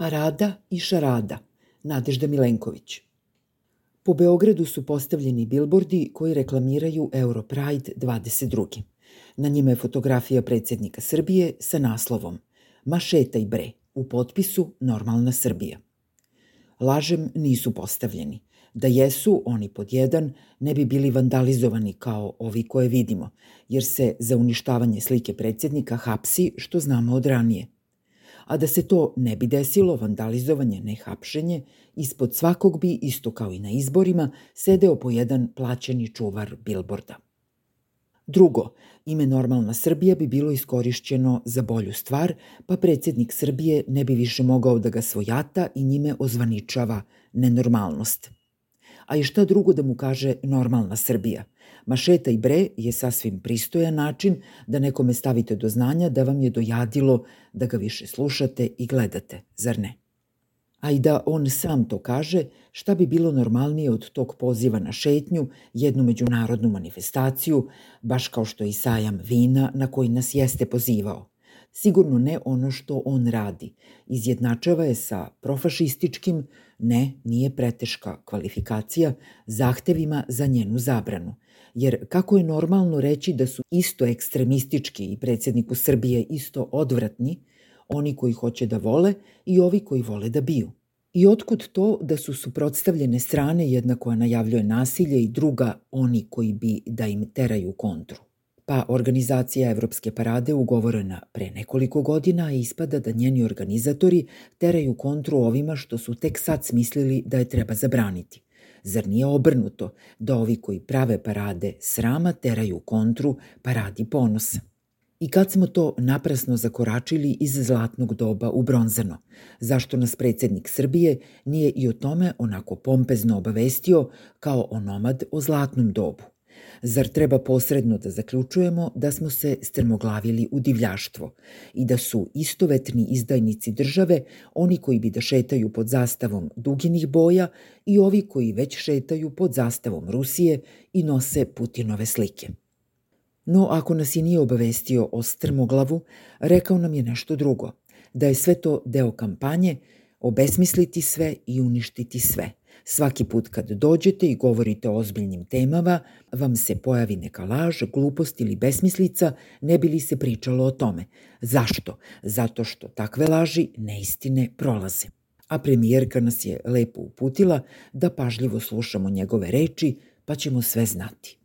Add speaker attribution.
Speaker 1: Parada i šarada, Nadežda Milenković. Po Beogradu su postavljeni bilbordi koji reklamiraju Europride 22. Na njima je fotografija predsednika Srbije sa naslovom Ma šetaj bre, u potpisu Normalna Srbija. Lažem nisu postavljeni. Da jesu, oni pod jedan, ne bi bili vandalizovani kao ovi koje vidimo, jer se za uništavanje slike predsednika hapsi, što znamo od ranije – a da se to ne bi desilo, vandalizovanje, ne hapšenje, ispod svakog bi, isto kao i na izborima, sedeo po jedan plaćeni čuvar bilborda. Drugo, ime Normalna Srbija bi bilo iskorišćeno za bolju stvar, pa predsednik Srbije ne bi više mogao da ga svojata i njime ozvaničava nenormalnost. A i šta drugo da mu kaže Normalna Srbija – Mašeta i bre je sasvim pristojan način da nekome stavite do znanja da vam je dojadilo da ga više slušate i gledate, zar ne? A i da on sam to kaže, šta bi bilo normalnije od tog poziva na šetnju, jednu međunarodnu manifestaciju, baš kao što i sajam vina na koji nas jeste pozivao. Sigurno ne ono što on radi. Izjednačava je sa profašističkim, ne, nije preteška kvalifikacija, zahtevima za njenu zabranu – jer kako je normalno reći da su isto ekstremistički i predsedniku Srbije isto odvratni, oni koji hoće da vole i ovi koji vole da biju. I otkud to da su suprotstavljene strane jedna koja najavljuje nasilje i druga oni koji bi da im teraju kontru? Pa organizacija Evropske parade ugovorena pre nekoliko godina ispada da njeni organizatori teraju kontru ovima što su tek sad smislili da je treba zabraniti. Zar nije obrnuto da ovi koji prave parade srama teraju kontru paradi ponosa? I kad smo to naprasno zakoračili iz zlatnog doba u bronzano, zašto nas predsednik Srbije nije i o tome onako pompezno obavestio kao onomad o zlatnom dobu? Zar treba posredno da zaključujemo da smo se strmoglavili u divljaštvo i da su istovetni izdajnici države oni koji bi da šetaju pod zastavom duginih boja i ovi koji već šetaju pod zastavom Rusije i nose Putinove slike. No, ako nas i nije obavestio o strmoglavu, rekao nam je nešto drugo, da je sve to deo kampanje, obesmisliti sve i uništiti sve – Svaki put kad dođete i govorite o ozbiljnim temama, vam se pojavi neka laž, glupost ili besmislica, ne bi li se pričalo o tome. Zašto? Zato što takve laži neistine prolaze. A premijerka nas je lepo uputila da pažljivo slušamo njegove reči, pa ćemo sve znati.